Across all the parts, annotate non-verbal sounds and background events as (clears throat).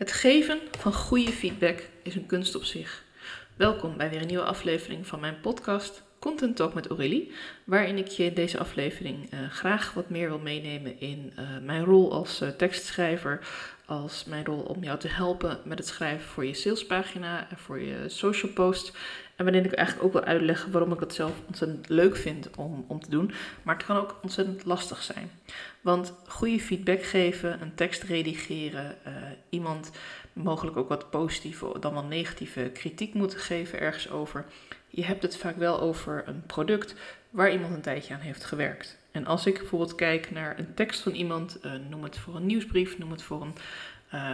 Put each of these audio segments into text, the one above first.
Het geven van goede feedback is een kunst op zich. Welkom bij weer een nieuwe aflevering van mijn podcast Content Talk met Aurélie, waarin ik je in deze aflevering uh, graag wat meer wil meenemen in uh, mijn rol als uh, tekstschrijver, als mijn rol om jou te helpen met het schrijven voor je salespagina en voor je social post. En waarin ik eigenlijk ook wil uitleggen waarom ik dat zelf ontzettend leuk vind om, om te doen. Maar het kan ook ontzettend lastig zijn. Want goede feedback geven, een tekst redigeren, uh, iemand mogelijk ook wat positieve dan wel negatieve kritiek moeten geven ergens over. Je hebt het vaak wel over een product waar iemand een tijdje aan heeft gewerkt. En als ik bijvoorbeeld kijk naar een tekst van iemand, uh, noem het voor een nieuwsbrief, noem het voor een,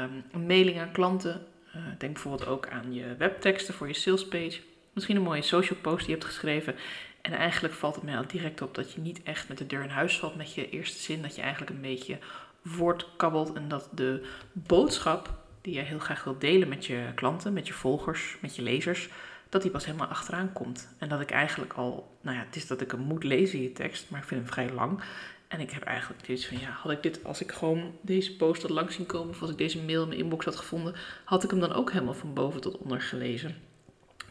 um, een mailing aan klanten. Uh, denk bijvoorbeeld ook aan je webteksten voor je salespage. Misschien een mooie social post die je hebt geschreven. En eigenlijk valt het mij al direct op dat je niet echt met de deur in huis valt met je eerste zin. Dat je eigenlijk een beetje voortkabbelt en dat de boodschap die je heel graag wilt delen met je klanten, met je volgers, met je lezers, dat die pas helemaal achteraan komt. En dat ik eigenlijk al, nou ja, het is dat ik hem moet lezen, je tekst, maar ik vind hem vrij lang. En ik heb eigenlijk zoiets van, ja, had ik dit, als ik gewoon deze post had langs zien komen, of als ik deze mail in mijn inbox had gevonden, had ik hem dan ook helemaal van boven tot onder gelezen.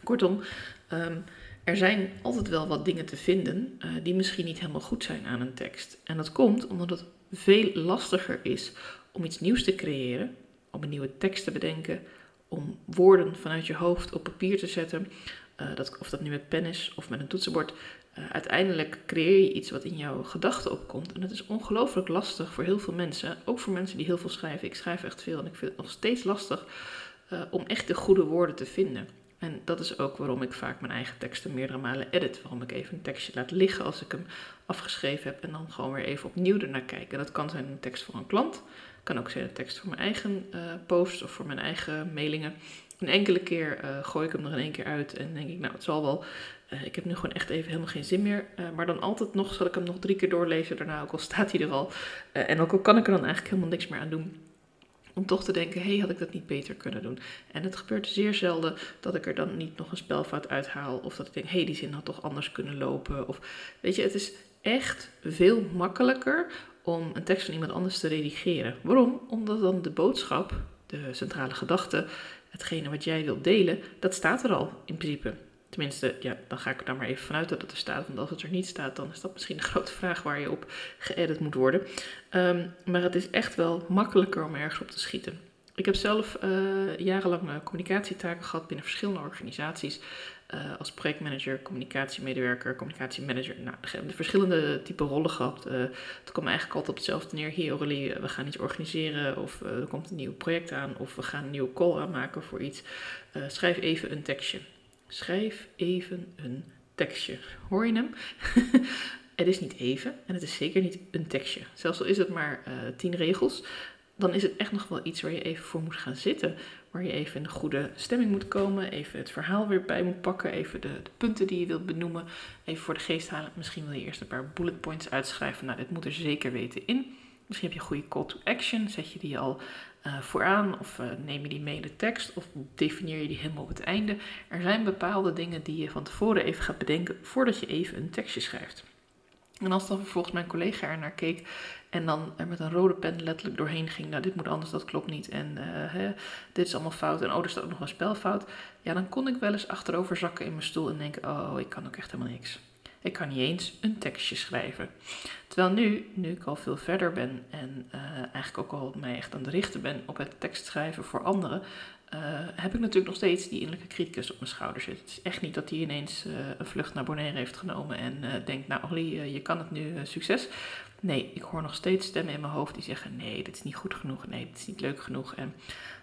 Kortom, um, er zijn altijd wel wat dingen te vinden uh, die misschien niet helemaal goed zijn aan een tekst. En dat komt omdat het veel lastiger is om iets nieuws te creëren, om een nieuwe tekst te bedenken, om woorden vanuit je hoofd op papier te zetten. Uh, dat, of dat nu met pen is of met een toetsenbord. Uh, uiteindelijk creëer je iets wat in jouw gedachten opkomt. En dat is ongelooflijk lastig voor heel veel mensen. Ook voor mensen die heel veel schrijven. Ik schrijf echt veel en ik vind het nog steeds lastig om echt de goede woorden te vinden. En dat is ook waarom ik vaak mijn eigen teksten meerdere malen edit. Waarom ik even een tekstje laat liggen als ik hem afgeschreven heb en dan gewoon weer even opnieuw ernaar kijken. Dat kan zijn een tekst voor een klant, kan ook zijn een tekst voor mijn eigen uh, post of voor mijn eigen mailingen. Een enkele keer uh, gooi ik hem er in één keer uit en denk ik, nou het zal wel. Uh, ik heb nu gewoon echt even helemaal geen zin meer. maar dan altijd nog zal ik hem nog drie keer doorlezen daarna, ook al staat hij er al. en ook al kan ik er dan eigenlijk helemaal niks meer aan doen om toch te denken, hé, hey, had ik dat niet beter kunnen doen? En het gebeurt zeer zelden dat ik er dan niet nog een spelfout uithaal. Of dat ik denk, hé, hey, die zin had toch anders kunnen lopen. Of weet je, het is echt veel makkelijker om een tekst van iemand anders te redigeren. Waarom? Omdat dan de boodschap, de centrale gedachte, hetgene wat jij wilt delen, dat staat er al in principe. Tenminste, ja, dan ga ik daar maar even vanuit dat het er staat. Want als het er niet staat, dan is dat misschien de (laughs) grote vraag waar je op geëdit moet worden. Um, maar het is echt wel makkelijker om ergens op te schieten. Ik heb zelf uh, jarenlang communicatietaken gehad binnen verschillende organisaties. Uh, als projectmanager, communicatiemedewerker, communicatiemanager. Nou, de verschillende type rollen gehad. Uh, het kwam eigenlijk altijd op hetzelfde neer. Hier we gaan iets organiseren of er komt een nieuw project aan. Of we gaan een nieuwe call aanmaken voor iets. schrijf even een tekstje. Schrijf even een tekstje. Hoor je hem? (laughs) het is niet even en het is zeker niet een tekstje. Zelfs al is het maar uh, tien regels, dan is het echt nog wel iets waar je even voor moet gaan zitten. Waar je even in de goede stemming moet komen, even het verhaal weer bij moet pakken, even de, de punten die je wilt benoemen, even voor de geest halen. Misschien wil je eerst een paar bullet points uitschrijven. Nou, dit moet er zeker weten in. Misschien heb je een goede call to action, zet je die al uh, vooraan of uh, neem je die mee in de tekst of definieer je die helemaal op het einde. Er zijn bepaalde dingen die je van tevoren even gaat bedenken voordat je even een tekstje schrijft. En als dan vervolgens mijn collega er naar keek en dan er met een rode pen letterlijk doorheen ging, nou dit moet anders, dat klopt niet en uh, hè, dit is allemaal fout en oh er staat ook nog een spelfout. Ja, dan kon ik wel eens achterover zakken in mijn stoel en denken, oh ik kan ook echt helemaal niks. Ik kan niet eens een tekstje schrijven. Terwijl nu, nu ik al veel verder ben en uh, eigenlijk ook al mij echt aan het richten ben op het tekstschrijven voor anderen, uh, heb ik natuurlijk nog steeds die innerlijke criticus op mijn schouder zitten. Het is echt niet dat hij ineens uh, een vlucht naar Bonaire heeft genomen en denkt, nou Ollie, je kan het nu, succes. Nee, ik hoor nog steeds stemmen in mijn hoofd die zeggen, nee, dit is niet goed genoeg, nee, dit is niet leuk genoeg. En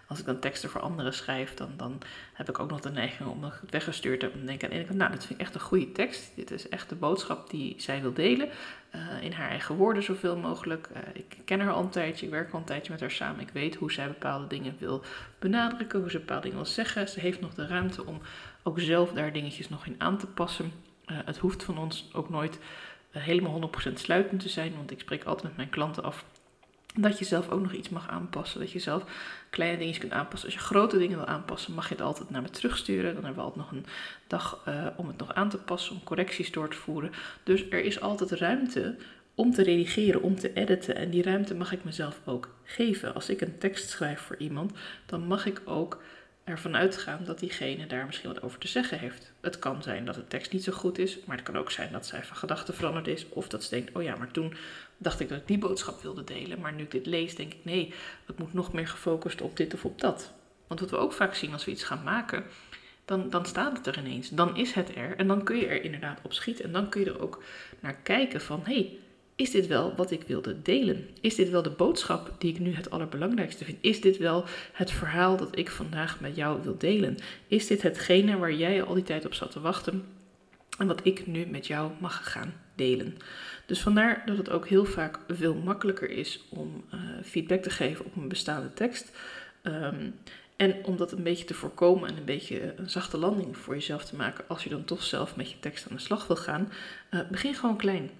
als ik dan teksten voor anderen schrijf, dan, dan heb ik ook nog de neiging om het weggestuurd te Dan denk ik aan de ene kant, nou, dit vind ik echt een goede tekst. Dit is echt de boodschap die zij wil delen. Uh, in haar eigen woorden zoveel mogelijk. Uh, ik ken haar al een tijdje, ik werk al een tijdje met haar samen. Ik weet hoe zij bepaalde dingen wil benadrukken, hoe ze bepaalde dingen wil zeggen. Ze heeft nog de ruimte om ook zelf daar dingetjes nog in aan te passen. Uh, het hoeft van ons ook nooit helemaal 100% sluitend te zijn, want ik spreek altijd met mijn klanten af dat je zelf ook nog iets mag aanpassen. Dat je zelf kleine dingetjes kunt aanpassen. Als je grote dingen wil aanpassen, mag je het altijd naar me terugsturen. Dan hebben we altijd nog een dag uh, om het nog aan te passen, om correcties door te voeren. Dus er is altijd ruimte om te redigeren, om te editen. En die ruimte mag ik mezelf ook geven. Als ik een tekst schrijf voor iemand, dan mag ik ook ervan uitgaan dat diegene daar misschien wat over te zeggen heeft. Het kan zijn dat de tekst niet zo goed is, maar het kan ook zijn dat zij van gedachten veranderd is. Of dat ze denkt, oh ja, maar toen dacht ik dat ik die boodschap wilde delen. Maar nu ik dit lees, denk ik, nee, het moet nog meer gefocust op dit of op dat. Want wat we ook vaak zien als we iets gaan maken, dan, dan staat het er ineens. Dan is het er en dan kun je er inderdaad op schieten. En dan kun je er ook naar kijken van, hé, hey, is dit wel wat ik wilde delen? Is dit wel de boodschap die ik nu het allerbelangrijkste vind? Is dit wel het verhaal dat ik vandaag met jou wil delen? Is dit hetgene waar jij al die tijd op zat te wachten en wat ik nu met jou mag gaan delen? Dus vandaar dat het ook heel vaak veel makkelijker is om uh, feedback te geven op een bestaande tekst. Um, en om dat een beetje te voorkomen en een beetje een zachte landing voor jezelf te maken, als je dan toch zelf met je tekst aan de slag wil gaan, uh, begin gewoon klein.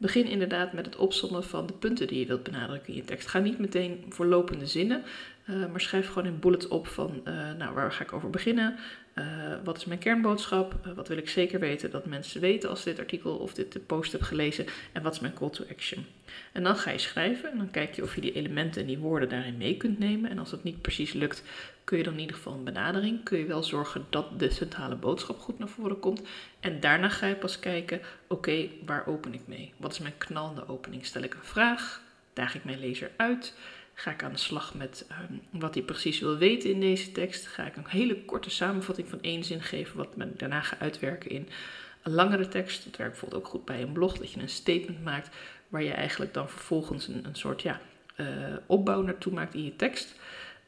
Begin inderdaad met het opzommen van de punten die je wilt benadrukken in je tekst. Ga niet meteen voor lopende zinnen, uh, maar schrijf gewoon in bullets op van, uh, nou, waar ga ik over beginnen? Uh, wat is mijn kernboodschap? wat wil ik zeker weten dat mensen weten als dit artikel of dit post heb gelezen? En wat is mijn call to action? En dan ga je schrijven en dan kijk je of je die elementen en die woorden daarin mee kunt nemen. En als dat niet precies lukt, kun je dan in ieder geval een benadering. Kun je wel zorgen dat de centrale boodschap goed naar voren komt. En daarna ga je pas kijken, oké, waar open ik mee? Wat is mijn knalende opening? Stel ik een vraag? Daag ik mijn lezer uit? Ga ik aan de slag met um, wat hij precies wil weten in deze tekst? Ga ik een hele korte samenvatting van één zin geven, wat men daarna ga uitwerken in een langere tekst? Dat werkt bijvoorbeeld ook goed bij een blog, dat je een statement maakt waar je eigenlijk dan vervolgens een, een soort ja, uh, opbouw naartoe maakt in je tekst.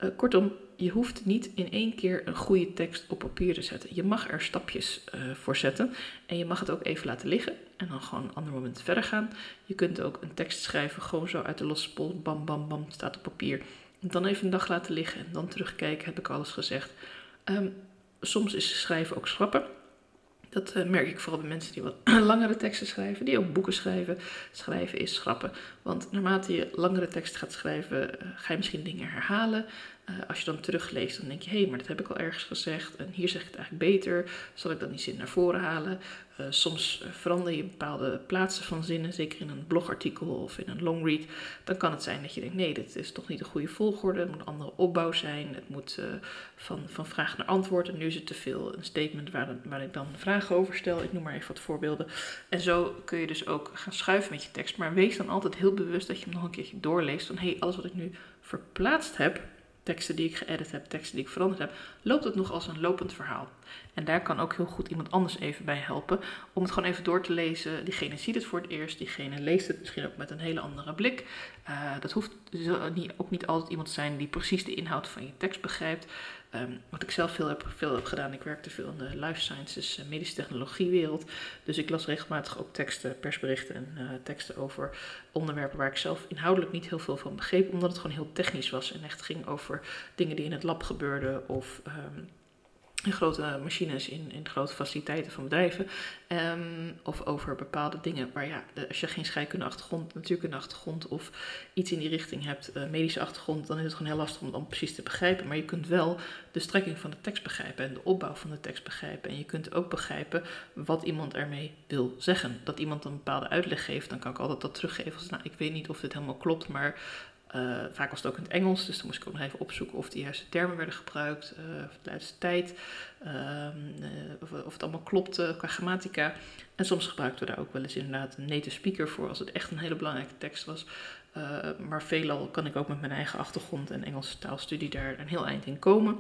Uh, kortom, je hoeft niet in één keer een goede tekst op papier te zetten. Je mag er stapjes uh, voor zetten en je mag het ook even laten liggen en dan gewoon een ander moment verder gaan. Je kunt ook een tekst schrijven, gewoon zo uit de losse pols, bam, bam, bam, staat op papier. Dan even een dag laten liggen en dan terugkijken, heb ik alles gezegd. Um, soms is schrijven ook schrappen. Dat uh, merk ik vooral bij mensen die wat (clears throat) langere teksten schrijven, die ook boeken schrijven. Schrijven is schrappen. Want naarmate je langere teksten gaat schrijven, uh, ga je misschien dingen herhalen. Uh, als je dan terugleest, dan denk je, hé, hey, maar dat heb ik al ergens gezegd. En hier zeg ik het eigenlijk beter. Zal ik dan die zin naar voren halen? Uh, soms verander je bepaalde plaatsen van zinnen, zeker in een blogartikel of in een longread. Dan kan het zijn dat je denkt, nee, dit is toch niet de goede volgorde. Het moet een andere opbouw zijn. Het moet van, van vraag naar antwoord. En nu is het te veel een statement waar, waar ik dan vragen over stel. Ik noem maar even wat voorbeelden. En zo kun je dus ook gaan schuiven met je tekst. Maar wees dan altijd heel bewust dat je hem nog een keertje doorleest. Van, hé, hey, alles wat ik nu verplaatst heb teksten die ik geëdit heb, teksten die ik veranderd heb, loopt het nog als een lopend verhaal. En daar kan ook heel goed iemand anders even bij helpen om het gewoon even door te lezen. Diegene ziet het voor het eerst, diegene leest het misschien ook met een hele andere blik. Uh, dat hoeft ook niet altijd iemand te zijn die precies de inhoud van je tekst begrijpt. Um, wat ik zelf veel heb, gedaan, ik werkte veel in de life sciences, uh, medische technologiewereld. Dus ik las regelmatig ook teksten, persberichten en uh, teksten over onderwerpen waar ik zelf inhoudelijk niet heel veel van begreep, omdat het gewoon heel technisch was en echt ging over dingen die in het lab gebeurden of um, in grote machines, in, in grote faciliteiten van bedrijven. Um, of over bepaalde dingen waar ja, als je geen scheikunde achtergrond, natuurkunde achtergrond of iets in die richting hebt, uh, medische achtergrond, dan is het gewoon heel lastig om dan precies te begrijpen. Maar je kunt wel de strekking van de tekst begrijpen en de opbouw van de tekst begrijpen. En je kunt ook begrijpen wat iemand ermee wil zeggen. Dat iemand een bepaalde uitleg geeft, dan kan ik altijd dat teruggeven als, nou, ik weet niet of dit helemaal klopt, maar uh, vaak was het ook in het Engels, dus dan moest ik ook nog even opzoeken of de juiste termen werden gebruikt, uh, of de juiste tijd, uh, of, of, het allemaal klopte qua grammatica. En soms gebruikten we daar ook wel eens inderdaad een native speaker voor als het echt een hele belangrijke tekst was. maar veelal kan ik ook met mijn eigen achtergrond en Engelse taalstudie daar een heel eind in komen.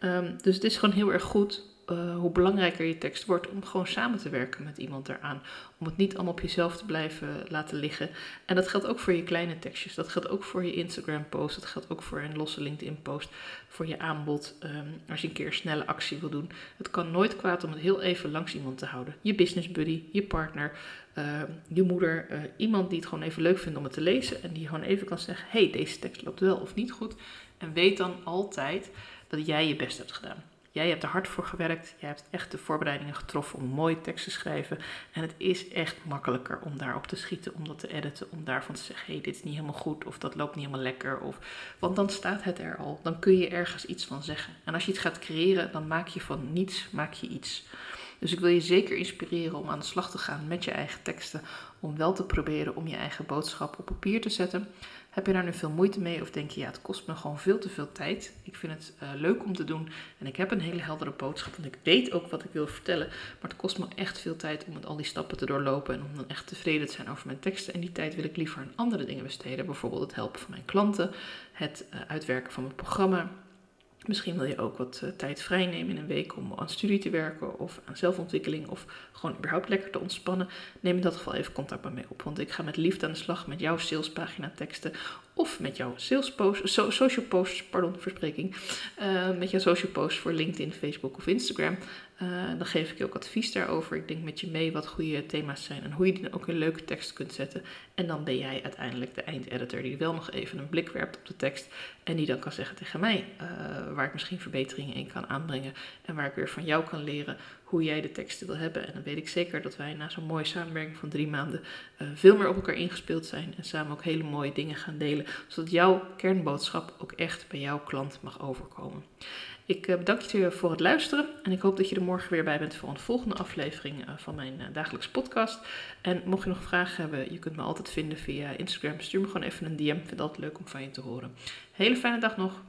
Um, dus het is gewoon heel erg goed uh, hoe belangrijker je tekst wordt om gewoon samen te werken met iemand eraan. Om het niet allemaal op jezelf te blijven laten liggen. En dat geldt ook voor je kleine tekstjes. Dat geldt ook voor je Instagram post. Dat geldt ook voor een losse LinkedIn post. Voor je aanbod. Um, als je een keer snelle actie wil doen. Het kan nooit kwaad om het heel even langs iemand te houden. Je business buddy, je partner, uh, je moeder. Uh, iemand die het gewoon even leuk vindt om het te lezen. En die gewoon even kan zeggen, hey, deze tekst loopt wel of niet goed. En weet dan altijd dat jij je best hebt gedaan. Jij hebt er hard voor gewerkt. Jij hebt echt de voorbereidingen getroffen om mooie tekst te schrijven. En het is echt makkelijker om daarop te schieten, om dat te editen, om daarvan te zeggen: hé, hey, dit is niet helemaal goed of dat loopt niet helemaal lekker. Of, want dan staat het er al. Dan kun je ergens iets van zeggen. En als je iets gaat creëren, dan maak je van niets maak je iets. Dus ik wil je zeker inspireren om aan de slag te gaan met je eigen teksten. Om wel te proberen om je eigen boodschap op papier te zetten. Heb je daar nu veel moeite mee of denk je, ja, het kost me gewoon veel te veel tijd. Ik vind het uh, leuk om te doen en ik heb een hele heldere boodschap, want ik weet ook wat ik wil vertellen. Maar het kost me echt veel tijd om met al die stappen te doorlopen en om dan echt tevreden te zijn over mijn teksten. En die tijd wil ik liever aan andere dingen besteden, bijvoorbeeld het helpen van mijn klanten, het uh, uitwerken van mijn programma, Misschien wil je ook wat uh, tijd vrijnemen in een week om aan studie te werken of aan zelfontwikkeling of gewoon überhaupt lekker te ontspannen. Neem in dat geval even contact met mij op, want ik ga met liefde aan de slag met jouw salespagina teksten of met jouw sales post, so, social posts, pardon, verspreking, uh, met jouw social posts voor LinkedIn, Facebook of Instagram. Uh, dan geef ik je ook advies daarover. Ik denk met je mee wat goede thema's zijn en hoe je dan ook in leuke tekst kunt zetten. En dan ben jij uiteindelijk de eindeditor die wel nog even een blik werpt op de tekst en die dan kan zeggen tegen mij uh, waar ik misschien verbeteringen in kan aanbrengen en waar ik weer van jou kan leren hoe jij de teksten wil hebben. En dan weet ik zeker dat wij na zo'n mooie samenwerking van drie maanden uh, veel meer op elkaar ingespeeld zijn en samen ook hele mooie dingen gaan delen, zodat jouw kernboodschap ook echt bij jouw klant mag overkomen. Ik uh, bedank je voor het luisteren en ik hoop dat je er morgen weer bij bent voor een volgende aflevering uh, van mijn dagelijks podcast. En mocht je nog vragen hebben, je kunt me altijd vinden via Instagram. Stuur me gewoon even een DM. Vind het altijd leuk om van je te horen. Hele fijne dag nog.